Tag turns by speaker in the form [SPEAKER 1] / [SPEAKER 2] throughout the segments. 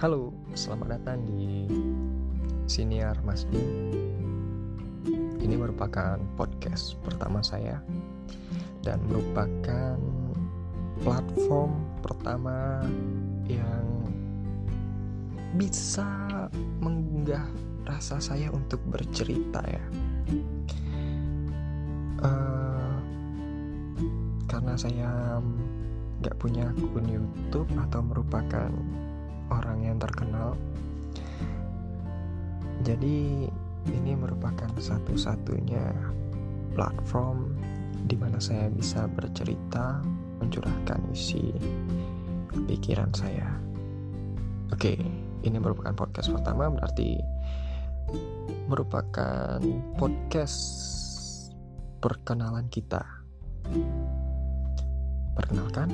[SPEAKER 1] Halo, selamat datang di Siniar Masdi. Ini merupakan podcast pertama saya dan merupakan platform pertama yang bisa menggah rasa saya untuk bercerita ya. Uh, karena saya nggak punya akun YouTube atau merupakan orang yang terkenal. Jadi ini merupakan satu-satunya platform di mana saya bisa bercerita, mencurahkan isi pikiran saya. Oke, ini merupakan podcast pertama berarti merupakan podcast perkenalan kita. Perkenalkan,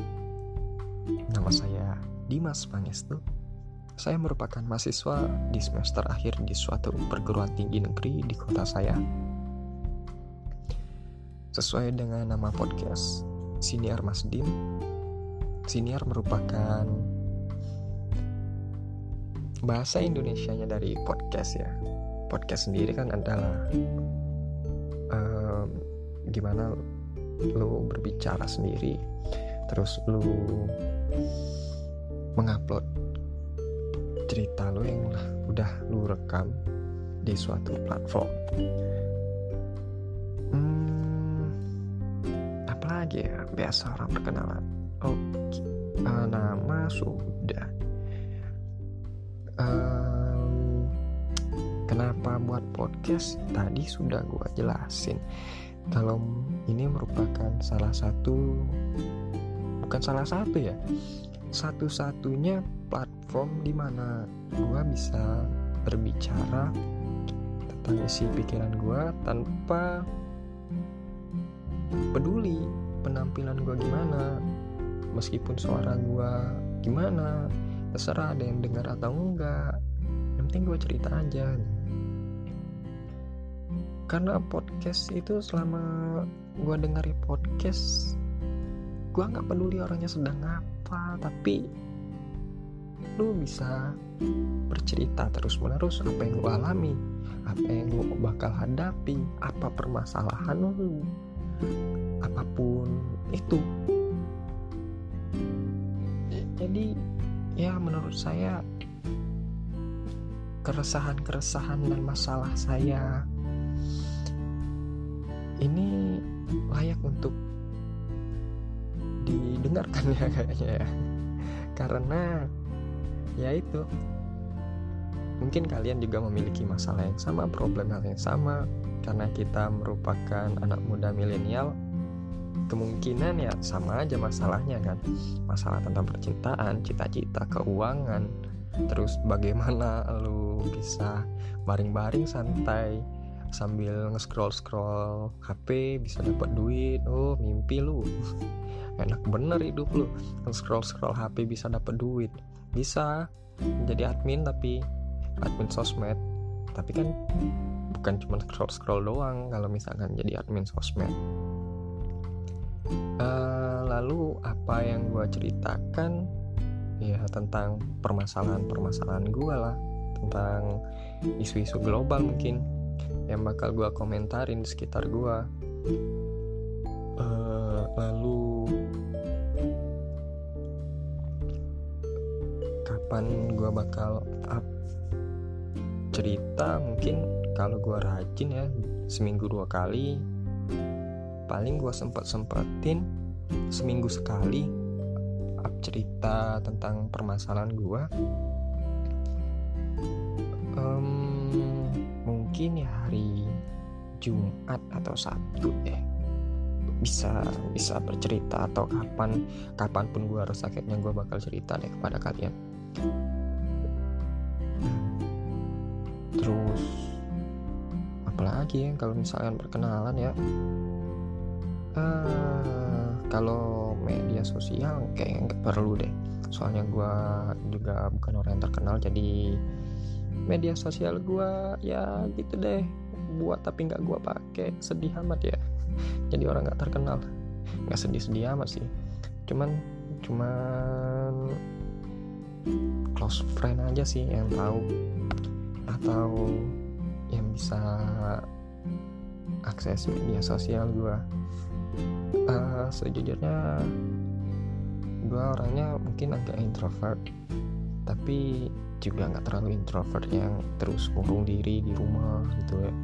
[SPEAKER 1] nama saya Dimas Pangestu saya merupakan mahasiswa di semester akhir di suatu perguruan tinggi negeri di kota saya. Sesuai dengan nama podcast, Siniar Masdim. Siniar merupakan bahasa Indonesianya dari podcast ya. Podcast sendiri kan adalah um, gimana lu berbicara sendiri, terus lu mengupload cerita lo yang udah, lu rekam di suatu platform. Hmm, apalagi ya biasa orang perkenalan. Oke, uh, nama sudah. Um, kenapa buat podcast? Tadi sudah gua jelasin. Kalau ini merupakan salah satu, bukan salah satu ya, satu-satunya platform di mana gue bisa berbicara tentang isi pikiran gue tanpa peduli penampilan gue gimana meskipun suara gue gimana terserah ada yang dengar atau enggak. Yang penting gue cerita aja. Karena podcast itu selama gue dengerin podcast gue nggak peduli orangnya sedang apa tapi lu bisa bercerita terus menerus apa yang lu alami apa yang lu bakal hadapi apa permasalahan lu apa pun itu. Jadi ya menurut saya keresahan-keresahan dan masalah saya ini layak untuk didengarkan ya kayaknya ya. Karena ya itu. Mungkin kalian juga memiliki masalah yang sama problem hal yang sama karena kita merupakan anak muda milenial kemungkinan ya sama aja masalahnya kan? Masalah tentang percintaan cita-cita keuangan terus bagaimana lu bisa baring-baring santai sambil nge-scroll-scroll HP bisa dapat duit. Oh mimpi lu. Enak bener hidup lu. Scroll-scroll HP bisa dapat duit bisa jadi admin tapi admin sosmed. Tapi kan bukan cuma scroll scroll doang kalau misalkan jadi admin sosmed. Uh, lalu apa yang gue ceritakan? Ya tentang permasalahan-permasalahan gue lah. Tentang isu-isu global mungkin yang bakal gue komentarin di sekitar gue uh, lalu kapan gue bakal up cerita mungkin kalau gue rajin ya seminggu dua kali. Paling gue sempet sempetin seminggu sekali up cerita tentang permasalahan gue um, mungkin ya hari Jumat atau Sabtu deh bisa bisa bercerita atau kapan kapan pun gue rasa kayaknya gue bakal cerita deh kepada kalian terus apalagi ya kalau misalkan perkenalan ya? Uh, kalau media sosial kayak nggak perlu deh. Soalnya gue juga bukan orang yang terkenal jadi media sosial gue ya gitu deh. Buat tapi nggak gue pakai sedih amat ya. Jadi orang nggak terkenal. Nggak sedih sedih amat sih. Cuman cuman close friend aja sih yang tahu. Atau yang bisa akses media sosial gue uh, sejujurnya gue orangnya mungkin agak introvert tapi juga nggak terlalu introvert yang terus kurung diri di rumah gitu ya.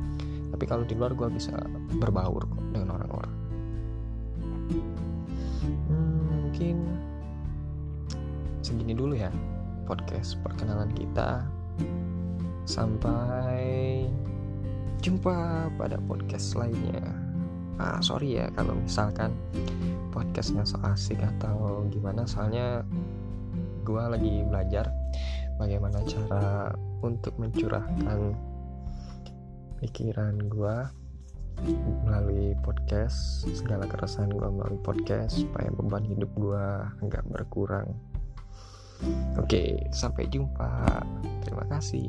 [SPEAKER 1] Tapi kalau di luar gue bisa berbaur kok dengan orang-orang. Hmm, mungkin segini dulu ya podcast perkenalan kita. Sampai jumpa pada podcast lainnya. Ah sorry ya kalau misalkan podcastnya so asik atau gimana. Soalnya gue lagi belajar bagaimana cara untuk mencurahkan pikiran gue melalui podcast segala keresahan gue melalui podcast supaya beban hidup gue nggak berkurang oke sampai jumpa. Terima kasih